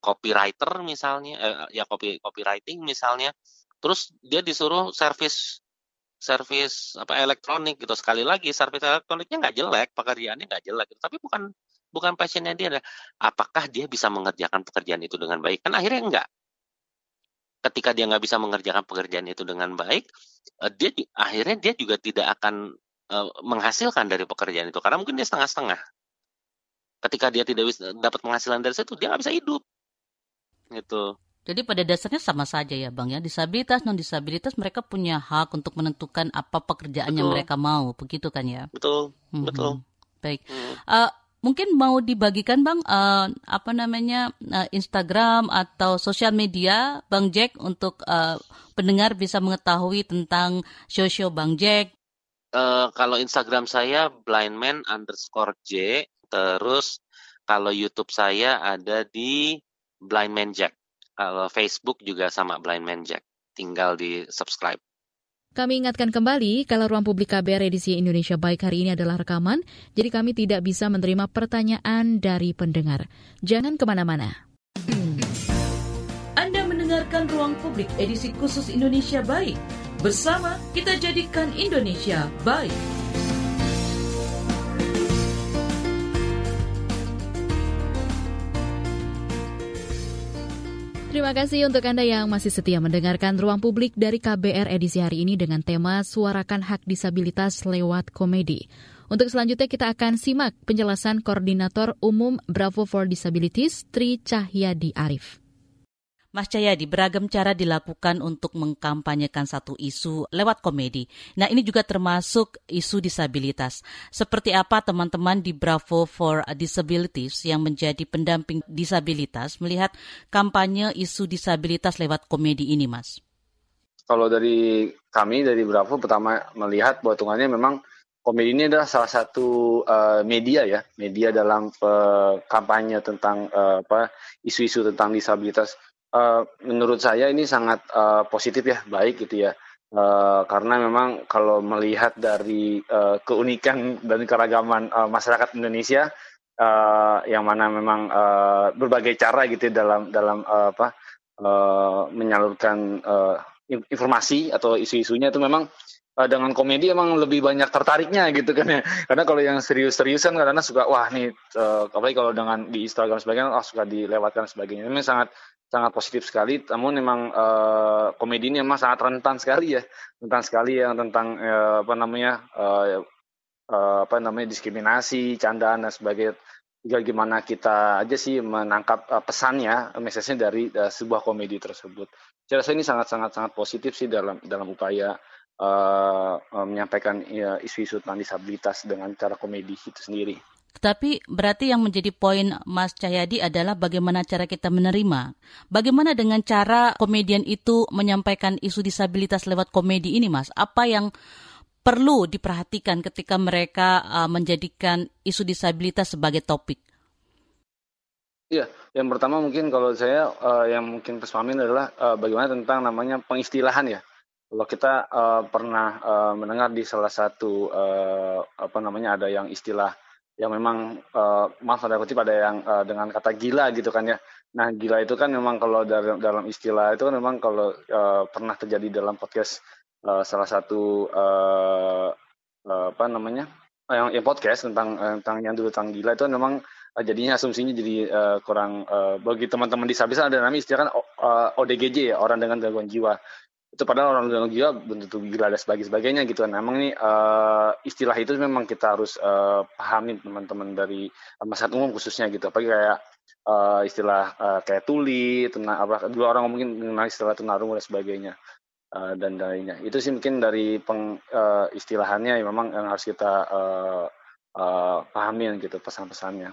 copywriter misalnya, e, ya copy copywriting misalnya. Terus dia disuruh service servis apa elektronik gitu sekali lagi servis elektroniknya nggak jelek pekerjaannya nggak jelek gitu. tapi bukan bukan passionnya dia apakah dia bisa mengerjakan pekerjaan itu dengan baik kan akhirnya enggak ketika dia nggak bisa mengerjakan pekerjaan itu dengan baik eh, dia akhirnya dia juga tidak akan uh, menghasilkan dari pekerjaan itu karena mungkin dia setengah-setengah ketika dia tidak bisa dapat penghasilan dari situ dia nggak bisa hidup gitu jadi pada dasarnya sama saja ya Bang ya, disabilitas non disabilitas mereka punya hak untuk menentukan apa pekerjaan yang mereka mau, begitu kan ya? Betul, mm-hmm. betul. Baik. Mm. Uh, mungkin mau dibagikan Bang uh, apa namanya uh, Instagram atau sosial media Bang Jack untuk uh, pendengar bisa mengetahui tentang show-show Bang Jack. Uh, kalau Instagram saya blindman underscore J, terus kalau YouTube saya ada di blindman Jack. Kalau Facebook juga sama Blind Man Jack. Tinggal di subscribe. Kami ingatkan kembali kalau ruang publik KBR edisi Indonesia Baik hari ini adalah rekaman, jadi kami tidak bisa menerima pertanyaan dari pendengar. Jangan ke mana-mana. Anda mendengarkan ruang publik edisi khusus Indonesia Baik. Bersama kita jadikan Indonesia baik. Terima kasih untuk Anda yang masih setia mendengarkan Ruang Publik dari KBR edisi hari ini dengan tema Suarakan Hak Disabilitas lewat Komedi. Untuk selanjutnya kita akan simak penjelasan Koordinator Umum Bravo for Disabilities Tri Cahyadi Arif. Mas Jayadi, beragam cara dilakukan untuk mengkampanyekan satu isu lewat komedi. Nah, ini juga termasuk isu disabilitas. Seperti apa teman-teman di Bravo for Disabilities yang menjadi pendamping disabilitas melihat kampanye isu disabilitas lewat komedi ini, Mas? Kalau dari kami, dari Bravo, pertama melihat bahwa tungannya memang komedi ini adalah salah satu uh, media ya, media dalam uh, kampanye tentang uh, apa isu-isu tentang disabilitas uh, menurut saya ini sangat uh, positif ya, baik gitu ya. Uh, karena memang kalau melihat dari uh, keunikan dan keragaman uh, masyarakat Indonesia uh, yang mana memang uh, berbagai cara gitu ya dalam dalam uh, apa uh, menyalurkan uh, informasi atau isu-isunya itu memang uh, dengan komedi emang lebih banyak tertariknya gitu kan ya karena kalau yang serius-seriusan karena suka wah nih uh, apalagi kalau dengan di Instagram sebagainya oh, suka dilewatkan sebagainya ini sangat sangat positif sekali. Namun memang uh, komedi ini memang sangat rentan sekali ya, rentan sekali yang tentang uh, apa namanya uh, uh, apa namanya diskriminasi, candaan dan sebagainya. Juga gimana kita aja sih menangkap uh, pesannya, message-nya dari uh, sebuah komedi tersebut. Saya rasa ini sangat-sangat sangat positif sih dalam dalam upaya uh, uh, menyampaikan isu-isu tentang disabilitas dengan cara komedi itu sendiri. Tapi berarti yang menjadi poin Mas Cahyadi adalah bagaimana cara kita menerima. Bagaimana dengan cara komedian itu menyampaikan isu disabilitas lewat komedi ini, Mas? Apa yang perlu diperhatikan ketika mereka uh, menjadikan isu disabilitas sebagai topik? Iya, yang pertama mungkin kalau saya uh, yang mungkin pesmamin adalah uh, bagaimana tentang namanya pengistilahan ya. Kalau kita uh, pernah uh, mendengar di salah satu uh, apa namanya ada yang istilah yang memang uh, maaf ada kutip ada yang uh, dengan kata gila gitu kan ya. Nah gila itu kan memang kalau dalam dalam istilah itu kan memang kalau uh, pernah terjadi dalam podcast uh, salah satu uh, uh, apa namanya yang, yang podcast tentang tentang yang dulu tentang gila itu kan memang uh, jadinya asumsinya jadi uh, kurang uh, bagi teman-teman disabilitas ada namanya istilah kan uh, ODGJ ya orang dengan gangguan jiwa itu padahal orang dengan gila tentu gila dan sebagainya, gitu kan. Emang ini uh, istilah itu memang kita harus uh, pahami teman-teman dari uh, masyarakat umum khususnya gitu. Apalagi kayak uh, istilah uh, kayak tuli, tuna, apa dua orang mungkin mengenal istilah tunarungu dan sebagainya uh, dan lainnya. Itu sih mungkin dari peng, uh, istilahannya yang memang yang harus kita uh, uh, pahami gitu pesan-pesannya.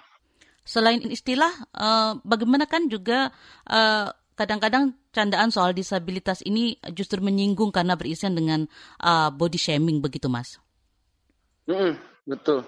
Selain istilah, uh, bagaimana kan juga uh, kadang-kadang candaan soal disabilitas ini justru menyinggung karena berisian dengan uh, body shaming begitu, Mas. Mm, betul.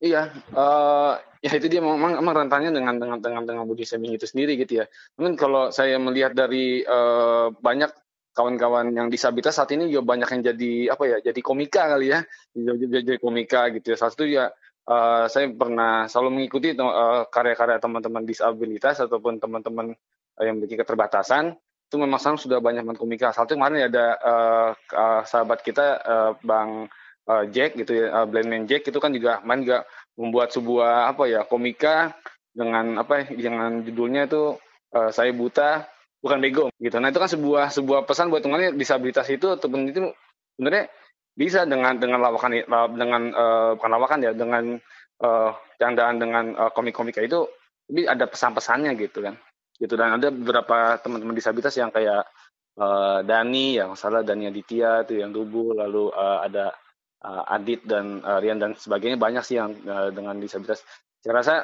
Iya, uh, ya itu dia memang, memang rentannya dengan dengan dengan dengan body shaming itu sendiri gitu ya. Mungkin kalau saya melihat dari uh, banyak kawan-kawan yang disabilitas saat ini juga banyak yang jadi apa ya, jadi komika kali ya, jadi, jadi komika gitu ya. Satu ya uh, saya pernah selalu mengikuti uh, karya-karya teman-teman disabilitas ataupun teman-teman yang memiliki keterbatasan itu memang sekarang sudah banyak komika. Salah satu kemarin ada uh, uh, sahabat kita uh, Bang uh, Jack gitu ya, uh, Blendman Jack itu kan juga main juga membuat sebuah apa ya komika dengan apa ya, dengan judulnya itu uh, saya buta bukan bego gitu. Nah itu kan sebuah sebuah pesan buat teman disabilitas itu ataupun itu sebenarnya bisa dengan dengan lawakan dengan uh, bukan lawakan ya dengan uh, candaan dengan uh, komik-komika itu tapi ada pesan-pesannya gitu kan gitu dan ada beberapa teman-teman disabilitas yang kayak uh, Dani yang salah Dani Aditya itu yang tubuh lalu uh, ada uh, Adit dan uh, Rian dan sebagainya banyak sih yang uh, dengan disabilitas saya rasa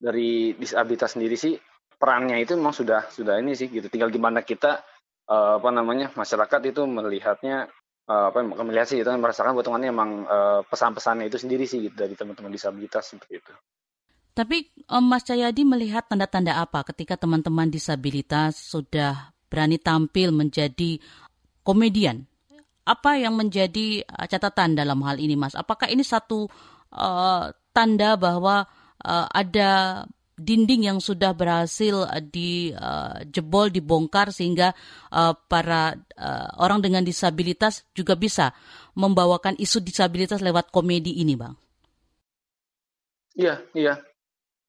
dari disabilitas sendiri sih perannya itu memang sudah sudah ini sih gitu. Tinggal gimana kita uh, apa namanya masyarakat itu melihatnya uh, apa melihat sih itu merasakan potongannya emang pesan-pesannya itu sendiri sih gitu dari teman-teman disabilitas seperti itu. Tapi um, Mas Cahyadi melihat tanda-tanda apa ketika teman-teman disabilitas sudah berani tampil menjadi komedian? Apa yang menjadi catatan dalam hal ini, Mas? Apakah ini satu uh, tanda bahwa uh, ada dinding yang sudah berhasil dijebol, uh, dibongkar sehingga uh, para uh, orang dengan disabilitas juga bisa membawakan isu disabilitas lewat komedi ini, Bang. Iya, iya.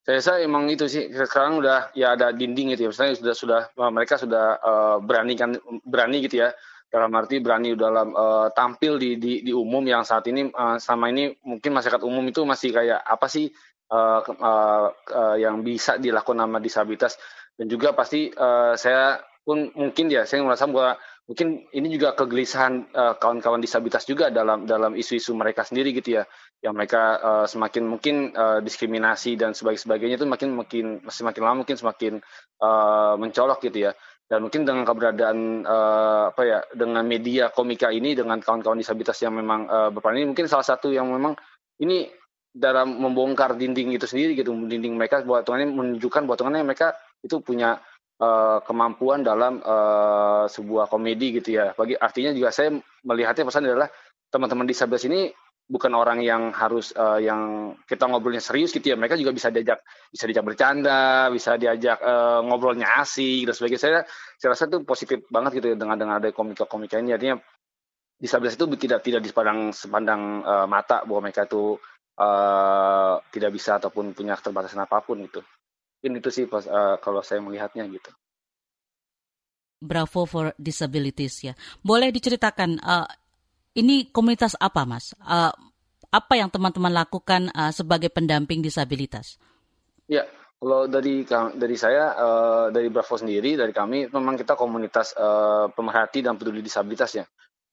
Saya rasa emang itu sih sekarang udah ya ada dinding gitu ya. Misalnya sudah sudah mereka sudah uh, berani kan berani gitu ya. Dalam arti berani dalam uh, tampil di, di di umum yang saat ini uh, sama ini mungkin masyarakat umum itu masih kayak apa sih uh, uh, uh, yang bisa dilakukan nama disabilitas dan juga pasti uh, saya pun mungkin ya saya merasa bahwa mungkin ini juga kegelisahan uh, kawan-kawan disabilitas juga dalam dalam isu-isu mereka sendiri gitu ya yang mereka uh, semakin mungkin uh, diskriminasi dan sebagainya itu makin makin semakin lama mungkin semakin uh, mencolok gitu ya. Dan mungkin dengan keberadaan uh, apa ya dengan media komika ini dengan kawan-kawan disabilitas yang memang uh, berperan ini mungkin salah satu yang memang ini dalam membongkar dinding itu sendiri gitu dinding mereka buat Tuhan menunjukkan buat Tuhan mereka itu punya uh, kemampuan dalam uh, sebuah komedi gitu ya. Bagi artinya juga saya melihatnya pesan adalah teman-teman disabilitas ini bukan orang yang harus uh, yang kita ngobrolnya serius gitu ya mereka juga bisa diajak bisa diajak bercanda bisa diajak uh, ngobrolnya asik dan sebagainya saya saya rasa itu positif banget gitu ya dengan dengan ada komika-komika ini artinya disabilitas itu tidak tidak dipandang sepandang uh, mata bahwa mereka itu uh, tidak bisa ataupun punya keterbatasan apa pun itu. Ini itu sih pas, uh, kalau saya melihatnya gitu. Bravo for Disabilities ya. Boleh diceritakan uh, ini komunitas apa, Mas? Uh, apa yang teman-teman lakukan uh, sebagai pendamping disabilitas? Ya, kalau dari dari saya uh, dari Bravo sendiri dari kami memang kita komunitas uh, pemerhati dan peduli disabilitas ya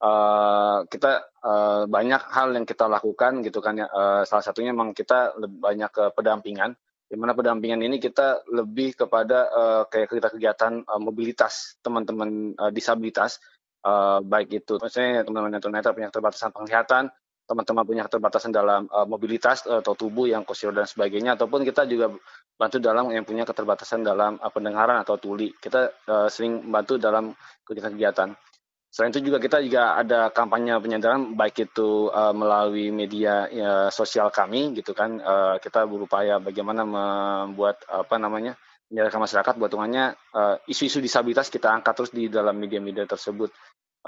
uh, kita uh, banyak hal yang kita lakukan gitu kan ya. Uh, salah satunya memang kita banyak ke pendampingan. Di mana pendampingan ini kita lebih kepada uh, kayak kita kegiatan uh, mobilitas teman-teman uh, disabilitas, uh, baik itu misalnya teman-teman yang tunanetra punya keterbatasan penglihatan, teman-teman punya keterbatasan dalam uh, mobilitas atau tubuh yang kursi dan sebagainya, ataupun kita juga bantu dalam yang punya keterbatasan dalam uh, pendengaran atau tuli. Kita uh, sering bantu dalam kegiatan-kegiatan. Selain itu juga kita juga ada kampanye penyadaran baik itu uh, melalui media ya, sosial kami gitu kan uh, kita berupaya bagaimana membuat apa namanya menyadarkan masyarakat buat tungannya uh, isu-isu disabilitas kita angkat terus di dalam media-media tersebut.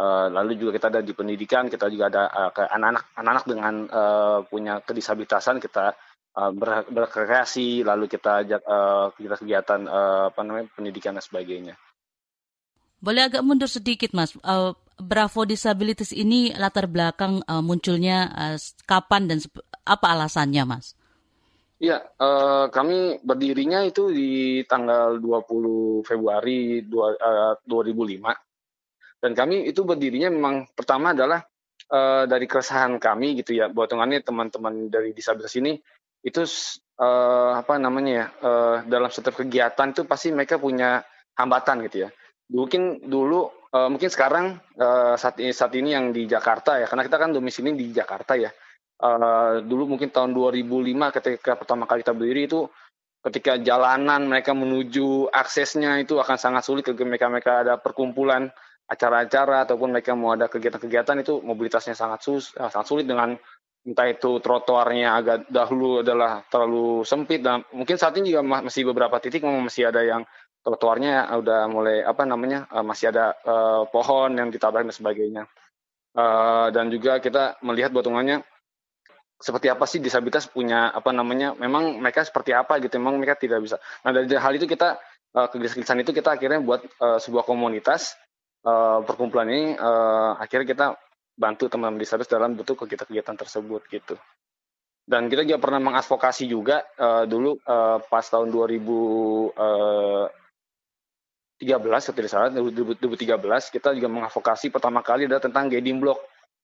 Uh, lalu juga kita ada di pendidikan, kita juga ada uh, ke anak-anak anak-anak dengan uh, punya kedisabilitasan kita uh, ber, berkreasi, lalu kita ajak uh, kegiatan uh, apa namanya pendidikan dan sebagainya. Boleh agak mundur sedikit, Mas. Uh, Bravo Disabilities ini latar belakang uh, munculnya uh, kapan dan apa alasannya, Mas? Iya, uh, kami berdirinya itu di tanggal 20 Februari 2, uh, 2005. Dan kami itu berdirinya memang pertama adalah uh, dari keresahan kami gitu ya, buatungannya teman-teman dari disabilitas ini itu uh, apa namanya ya, uh, dalam setiap kegiatan itu pasti mereka punya hambatan gitu ya mungkin dulu uh, mungkin sekarang uh, saat ini saat ini yang di Jakarta ya karena kita kan domisili di Jakarta ya uh, dulu mungkin tahun 2005 ketika pertama kali kita berdiri itu ketika jalanan mereka menuju aksesnya itu akan sangat sulit ketika mereka mereka ada perkumpulan acara-acara ataupun mereka mau ada kegiatan-kegiatan itu mobilitasnya sangat sus sangat sulit dengan entah itu trotoarnya agak dahulu adalah terlalu sempit dan mungkin saat ini juga masih beberapa titik masih ada yang trotoarnya udah mulai apa namanya uh, masih ada uh, pohon yang ditabrak dan sebagainya. Uh, dan juga kita melihat potongannya seperti apa sih disabilitas punya apa namanya memang mereka seperti apa gitu memang mereka tidak bisa nah dari hal itu kita uh, itu kita akhirnya buat uh, sebuah komunitas uh, perkumpulan ini uh, akhirnya kita bantu teman-teman disabilitas dalam bentuk kegiatan-kegiatan tersebut gitu. Dan kita juga pernah mengadvokasi juga uh, dulu uh, pas tahun 2013 kalau tidak salah 2013 kita juga mengadvokasi pertama kali adalah tentang guiding block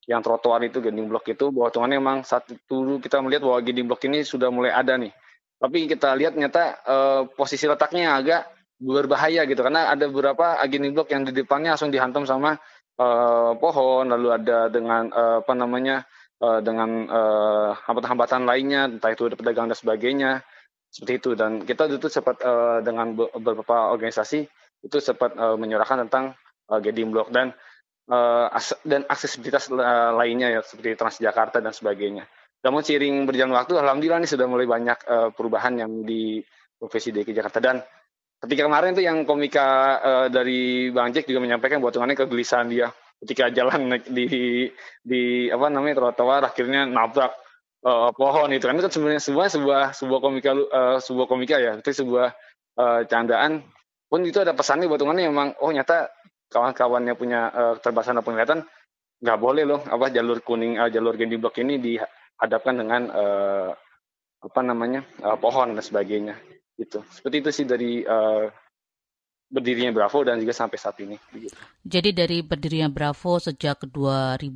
yang trotoar itu guiding block itu bahwa tuhannya memang saat dulu kita melihat bahwa guiding block ini sudah mulai ada nih. Tapi kita lihat ternyata uh, posisi letaknya agak berbahaya gitu karena ada beberapa guiding block yang di depannya langsung dihantam sama uh, pohon, lalu ada dengan uh, apa namanya dengan hambatan-hambatan lainnya, entah itu ada pedagang dan sebagainya, seperti itu. Dan kita itu sempat dengan beberapa organisasi itu sempat menyuarakan tentang uh, guiding block dan uh, dan aksesibilitas uh, lainnya ya seperti Transjakarta dan sebagainya. Namun seiring berjalan waktu, alhamdulillah ini sudah mulai banyak uh, perubahan yang di Provinsi DKI Jakarta. Dan ketika kemarin tuh yang komika dari Bang Jack juga menyampaikan buat tuangannya kegelisahan dia ketika jalan di di apa namanya trotoar akhirnya nabrak uh, pohon itu. Kan itu kan sebenarnya semua sebuah sebuah komika uh, sebuah komika ya itu sebuah uh, candaan. Pun itu ada pesannya buat tuangannya memang oh nyata kawan-kawannya punya uh, keterbatasan penglihatan nggak boleh loh apa jalur kuning uh, jalur gendi blok ini dihadapkan dengan uh, apa namanya uh, pohon dan sebagainya Gitu. Seperti itu sih dari uh, berdirinya Bravo dan juga sampai saat ini. Jadi dari berdirinya Bravo sejak 2005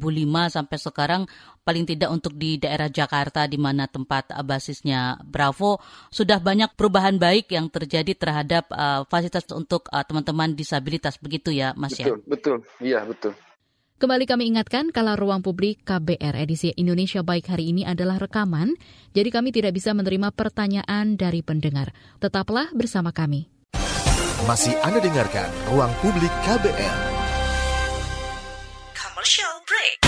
sampai sekarang paling tidak untuk di daerah Jakarta di mana tempat basisnya Bravo sudah banyak perubahan baik yang terjadi terhadap uh, fasilitas untuk uh, teman-teman disabilitas begitu ya Mas betul, ya? Betul, iya betul. Kembali kami ingatkan kalau ruang publik KBR edisi Indonesia Baik hari ini adalah rekaman, jadi kami tidak bisa menerima pertanyaan dari pendengar. Tetaplah bersama kami. Masih Anda dengarkan Ruang Publik KBR. Commercial break.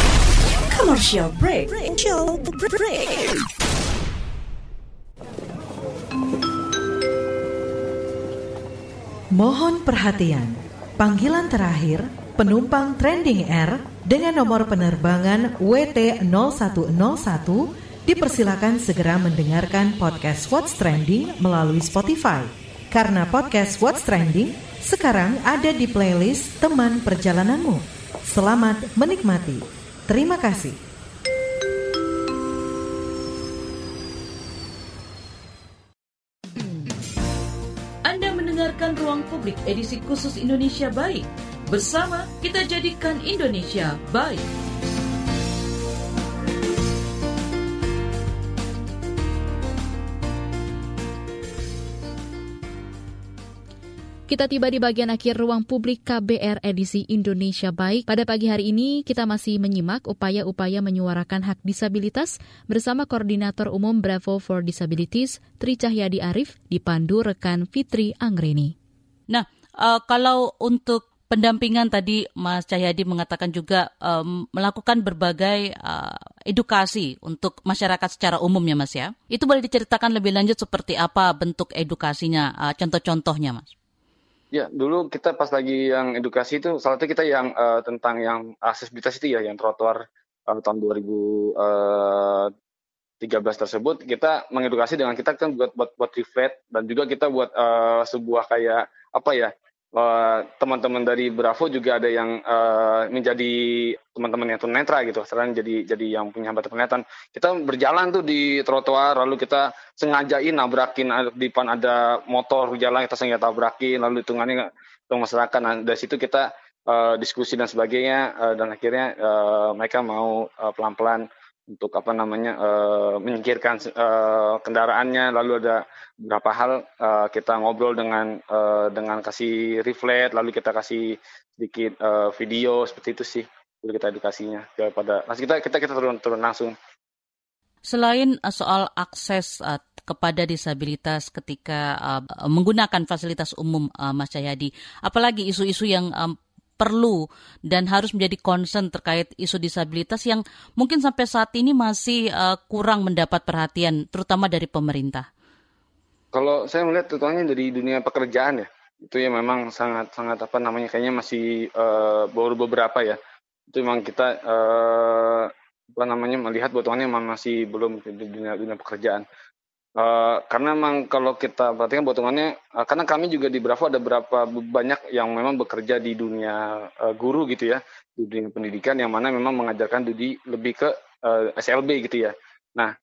Commercial break. Commercial break. Mohon perhatian. Panggilan terakhir penumpang Trending Air dengan nomor penerbangan WT0101 dipersilakan segera mendengarkan podcast What's Trending melalui Spotify. Karena podcast What's Trending sekarang ada di playlist teman perjalananmu. Selamat menikmati. Terima kasih. Anda mendengarkan Ruang Publik edisi khusus Indonesia Baik Bersama kita jadikan Indonesia baik. Kita tiba di bagian akhir ruang publik KBR edisi Indonesia Baik. Pada pagi hari ini kita masih menyimak upaya-upaya menyuarakan hak disabilitas bersama Koordinator Umum Bravo for Disabilities Tri Cahyadi Arif dipandu rekan Fitri Anggreni. Nah, uh, kalau untuk pendampingan tadi Mas Cahyadi mengatakan juga um, melakukan berbagai uh, edukasi untuk masyarakat secara umum ya Mas ya. Itu boleh diceritakan lebih lanjut seperti apa bentuk edukasinya, uh, contoh-contohnya Mas? Ya, dulu kita pas lagi yang edukasi itu salah satu kita yang uh, tentang yang aksesibilitas itu ya, yang trotoar uh, tahun 2013 tersebut kita mengedukasi dengan kita kan buat buat buat dan juga kita buat uh, sebuah kayak apa ya Eh, teman-teman uh, dari Bravo juga ada yang uh, menjadi teman-teman yang tunanetra gitu, selain jadi jadi yang punya hambatan penglihatan. Kita berjalan tuh di trotoar, lalu kita sengajain nabrakin di depan ada motor jalan kita sengaja tabrakin, lalu hitungannya ke masyarakat. Nah, dari situ kita uh, diskusi dan sebagainya, uh, dan akhirnya uh, mereka mau pelan-pelan untuk apa namanya uh, menyingkirkan uh, kendaraannya. Lalu ada beberapa hal uh, kita ngobrol dengan uh, dengan kasih reflect lalu kita kasih sedikit uh, video seperti itu sih lalu kita edukasinya kepada nah, kita kita kita turun turun langsung. Selain soal akses uh, kepada disabilitas ketika uh, menggunakan fasilitas umum, uh, Mas Cahyadi, apalagi isu-isu yang um, perlu dan harus menjadi concern terkait isu disabilitas yang mungkin sampai saat ini masih uh, kurang mendapat perhatian, terutama dari pemerintah? Kalau saya melihat terutama dari dunia pekerjaan ya, itu ya memang sangat sangat apa namanya kayaknya masih uh, baru beberapa ya. Itu memang kita uh, apa namanya melihat memang masih belum di dunia dunia pekerjaan. Uh, karena memang kalau kita perhatikan potongannya, uh, karena kami juga di Bravo ada berapa banyak yang memang bekerja di dunia uh, guru gitu ya, di dunia pendidikan yang mana memang mengajarkan di lebih ke uh, SLB gitu ya. Nah,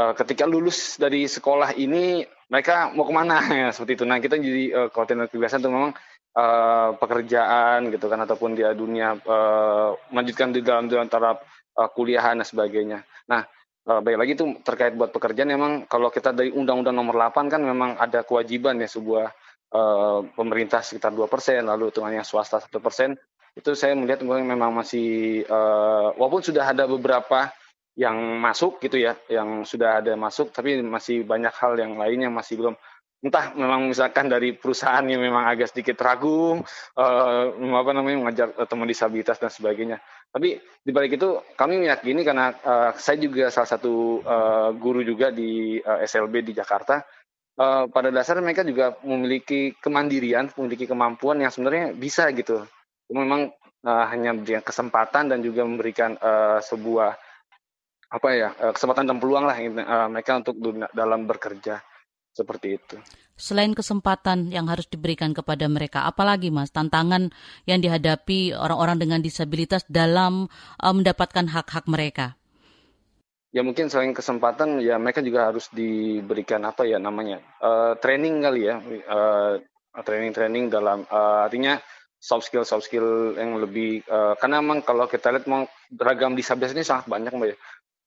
uh, ketika lulus dari sekolah ini mereka mau ke mana ya seperti itu. Nah, kita jadi uh, koordinator kebiasaan itu memang uh, pekerjaan gitu kan ataupun dia dunia uh, melanjutkan di dalam antara uh, kuliahan dan sebagainya. Nah, uh, baik lagi itu terkait buat pekerjaan memang kalau kita dari Undang-Undang Nomor 8 kan memang ada kewajiban ya sebuah uh, pemerintah sekitar dua persen, lalu hitungannya swasta satu persen. Itu saya melihat memang masih uh, walaupun sudah ada beberapa yang masuk gitu ya, yang sudah ada masuk, tapi masih banyak hal yang lain yang masih belum entah memang misalkan dari perusahaan yang memang agak sedikit ragu uh, apa namanya mengajar teman disabilitas dan sebagainya. Tapi di balik itu kami meyakini karena uh, saya juga salah satu uh, guru juga di uh, SLB di Jakarta. Uh, pada dasarnya mereka juga memiliki kemandirian, memiliki kemampuan yang sebenarnya bisa gitu. Memang uh, hanya memberikan kesempatan dan juga memberikan uh, sebuah apa ya kesempatan dan peluang lah uh, mereka untuk dalam bekerja seperti itu. Selain kesempatan yang harus diberikan kepada mereka, apalagi mas tantangan yang dihadapi orang-orang dengan disabilitas dalam uh, mendapatkan hak-hak mereka? Ya mungkin selain kesempatan, ya mereka juga harus diberikan apa ya namanya uh, training kali ya, uh, training-training dalam uh, artinya soft skill soft skill yang lebih uh, karena memang kalau kita lihat memang beragam disabilitas ini sangat banyak mbak ya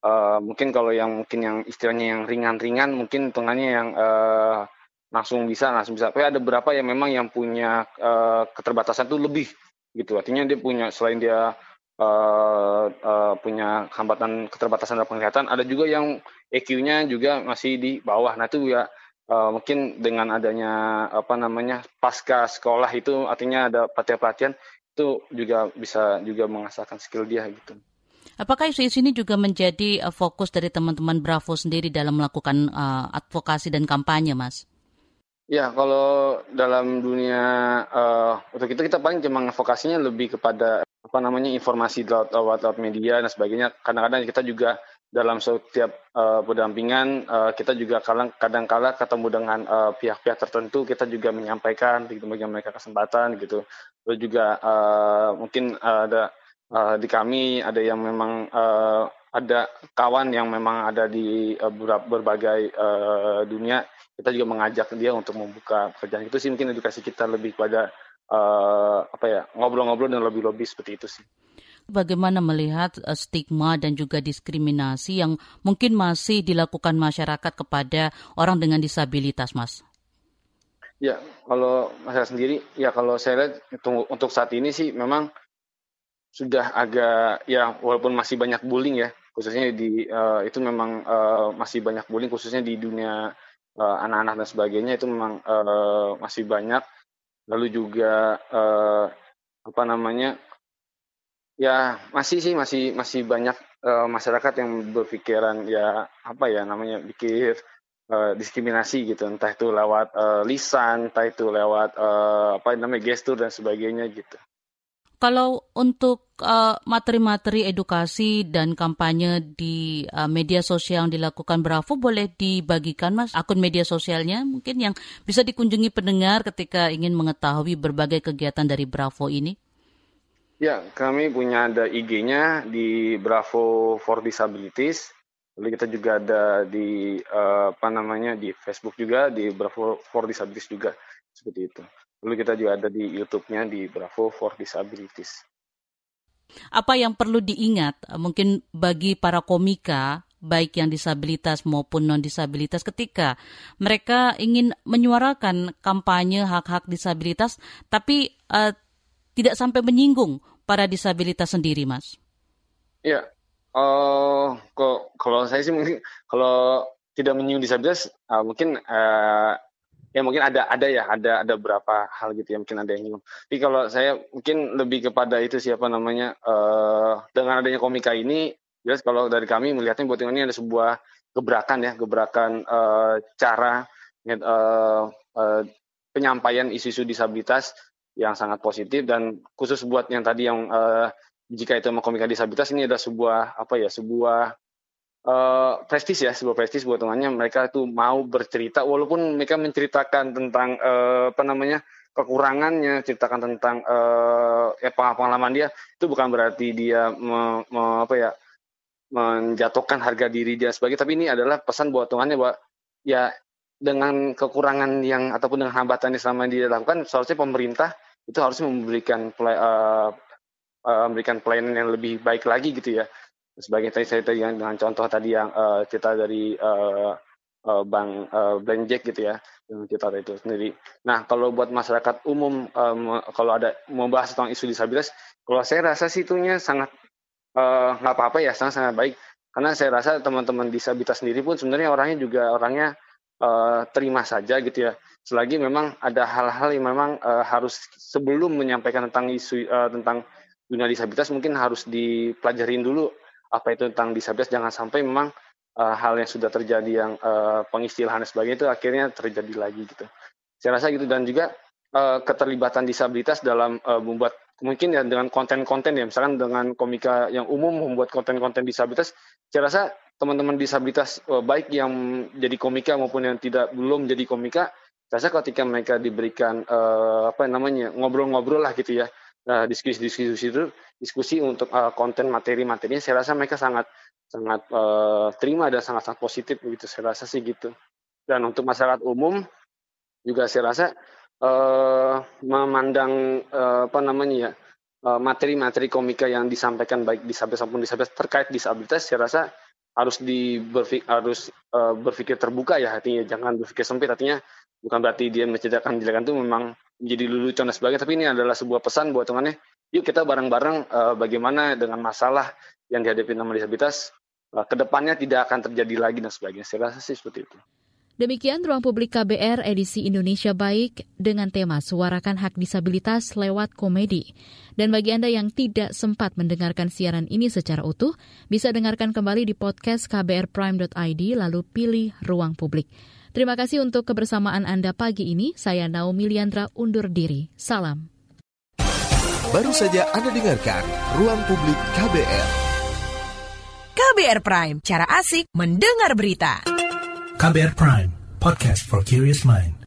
uh, mungkin kalau yang mungkin yang istilahnya yang ringan-ringan mungkin hitungannya yang uh, langsung bisa langsung bisa. Tapi ada beberapa yang memang yang punya uh, keterbatasan itu lebih gitu. Artinya dia punya selain dia uh, uh, punya hambatan keterbatasan dalam penglihatan, ada juga yang EQ-nya juga masih di bawah. Nah itu ya uh, mungkin dengan adanya apa namanya pasca sekolah itu artinya ada pelatihan-pelatihan itu juga bisa juga mengasahkan skill dia gitu. Apakah isu-isu ini juga menjadi uh, fokus dari teman-teman Bravo sendiri dalam melakukan uh, advokasi dan kampanye, Mas? Ya, kalau dalam dunia uh, untuk itu kita paling cuma vokasinya lebih kepada apa namanya informasi lewat, lewat, media dan sebagainya. Kadang-kadang kita juga dalam setiap uh, pendampingan uh, kita juga kadang kala ketemu dengan pihak-pihak uh, tertentu kita juga menyampaikan gitu bagi mereka kesempatan gitu. Lalu juga uh, mungkin uh, ada uh, di kami ada yang memang uh, ada kawan yang memang ada di uh, berbagai uh, dunia kita juga mengajak dia untuk membuka pekerjaan itu sih mungkin edukasi kita lebih pada uh, apa ya ngobrol-ngobrol dan lebih-lebih seperti itu sih. Bagaimana melihat stigma dan juga diskriminasi yang mungkin masih dilakukan masyarakat kepada orang dengan disabilitas, Mas? Ya, kalau saya sendiri, ya kalau saya lihat untuk saat ini sih memang sudah agak ya walaupun masih banyak bullying ya khususnya di uh, itu memang uh, masih banyak bullying khususnya di dunia uh, anak-anak dan sebagainya itu memang uh, masih banyak. Lalu juga uh, apa namanya ya masih sih masih masih banyak uh, masyarakat yang berpikiran ya apa ya namanya pikir uh, diskriminasi gitu. Entah itu lewat uh, lisan entah itu lewat uh, apa namanya gestur dan sebagainya gitu kalau untuk uh, materi-materi edukasi dan kampanye di uh, media sosial yang dilakukan Bravo boleh dibagikan Mas akun media sosialnya mungkin yang bisa dikunjungi pendengar ketika ingin mengetahui berbagai kegiatan dari Bravo ini? Ya, kami punya ada IG-nya di Bravo for Disabilities. Lalu kita juga ada di uh, apa namanya di Facebook juga di Bravo for Disabilities juga seperti itu. Lalu kita juga ada di YouTube-nya di Bravo for Disabilities. Apa yang perlu diingat uh, mungkin bagi para komika baik yang disabilitas maupun non disabilitas ketika mereka ingin menyuarakan kampanye hak-hak disabilitas tapi uh, tidak sampai menyinggung para disabilitas sendiri, Mas. Iya. Uh, kok kalau saya sih mungkin kalau tidak menyinggung disabilitas uh, mungkin uh, ya mungkin ada ada ya ada ada beberapa hal gitu ya mungkin ada yang nyinggung. Tapi kalau saya mungkin lebih kepada itu siapa namanya uh, dengan adanya komika ini jelas kalau dari kami melihatnya buat ini ada sebuah gebrakan ya gebrakan uh, cara uh, uh, penyampaian isu-isu disabilitas yang sangat positif dan khusus buat yang tadi yang uh, jika itu komika disabilitas ini ada sebuah apa ya sebuah uh, prestis ya sebuah prestis buat temannya mereka itu mau bercerita walaupun mereka menceritakan tentang uh, apa namanya kekurangannya ceritakan tentang uh, ya pengalaman dia itu bukan berarti dia me, me, apa ya menjatuhkan harga diri dia sebagai tapi ini adalah pesan buat temannya bahwa ya dengan kekurangan yang ataupun dengan hambatan yang selama ini dilakukan seharusnya pemerintah itu harus memberikan uh, uh, memberikan pelayanan yang lebih baik lagi gitu ya sebagai tadi saya tadi dengan contoh tadi yang uh, kita dari uh, uh, Bang uh, Jack gitu ya dengan kita itu sendiri. Nah kalau buat masyarakat umum um, kalau ada membahas tentang isu disabilitas, kalau saya rasa sih itunya sangat nggak uh, apa-apa ya sangat sangat baik karena saya rasa teman-teman disabilitas sendiri pun sebenarnya orangnya juga orangnya uh, terima saja gitu ya selagi memang ada hal-hal yang memang uh, harus sebelum menyampaikan tentang isu uh, tentang dunia disabilitas mungkin harus dipelajarin dulu apa itu tentang disabilitas jangan sampai memang uh, hal yang sudah terjadi yang uh, pengistilahan dan sebagainya itu akhirnya terjadi lagi gitu. Saya rasa gitu dan juga uh, keterlibatan disabilitas dalam uh, membuat mungkin ya dengan konten-konten ya misalkan dengan komika yang umum membuat konten-konten disabilitas saya rasa teman-teman disabilitas uh, baik yang jadi komika maupun yang tidak belum jadi komika saya rasa ketika mereka diberikan uh, apa namanya ngobrol-ngobrol lah gitu ya uh, diskusi-diskusi itu diskusi untuk uh, konten materi-materinya saya rasa mereka sangat sangat uh, terima dan sangat sangat positif begitu saya rasa sih gitu. Dan untuk masyarakat umum juga saya rasa uh, memandang uh, apa namanya ya materi-materi komika yang disampaikan baik disabilitas maupun disabilitas terkait disabilitas saya rasa harus di berfik, harus uh, berpikir terbuka ya artinya jangan berpikir sempit artinya bukan berarti dia menceritakan jelekan itu memang menjadi lelucon dan sebagainya tapi ini adalah sebuah pesan buat temannya yuk kita bareng-bareng uh, bagaimana dengan masalah yang dihadapi nama disabilitas uh, ke depannya tidak akan terjadi lagi dan sebagainya saya rasa sih seperti itu Demikian Ruang Publik KBR edisi Indonesia Baik dengan tema Suarakan Hak Disabilitas lewat Komedi. Dan bagi Anda yang tidak sempat mendengarkan siaran ini secara utuh, bisa dengarkan kembali di podcast kbrprime.id lalu pilih Ruang Publik. Terima kasih untuk kebersamaan Anda pagi ini. Saya Naomi Liandra undur diri. Salam. Baru saja Anda dengarkan Ruang Publik KBR. KBR Prime, cara asik mendengar berita. KBR Prime, podcast for curious mind.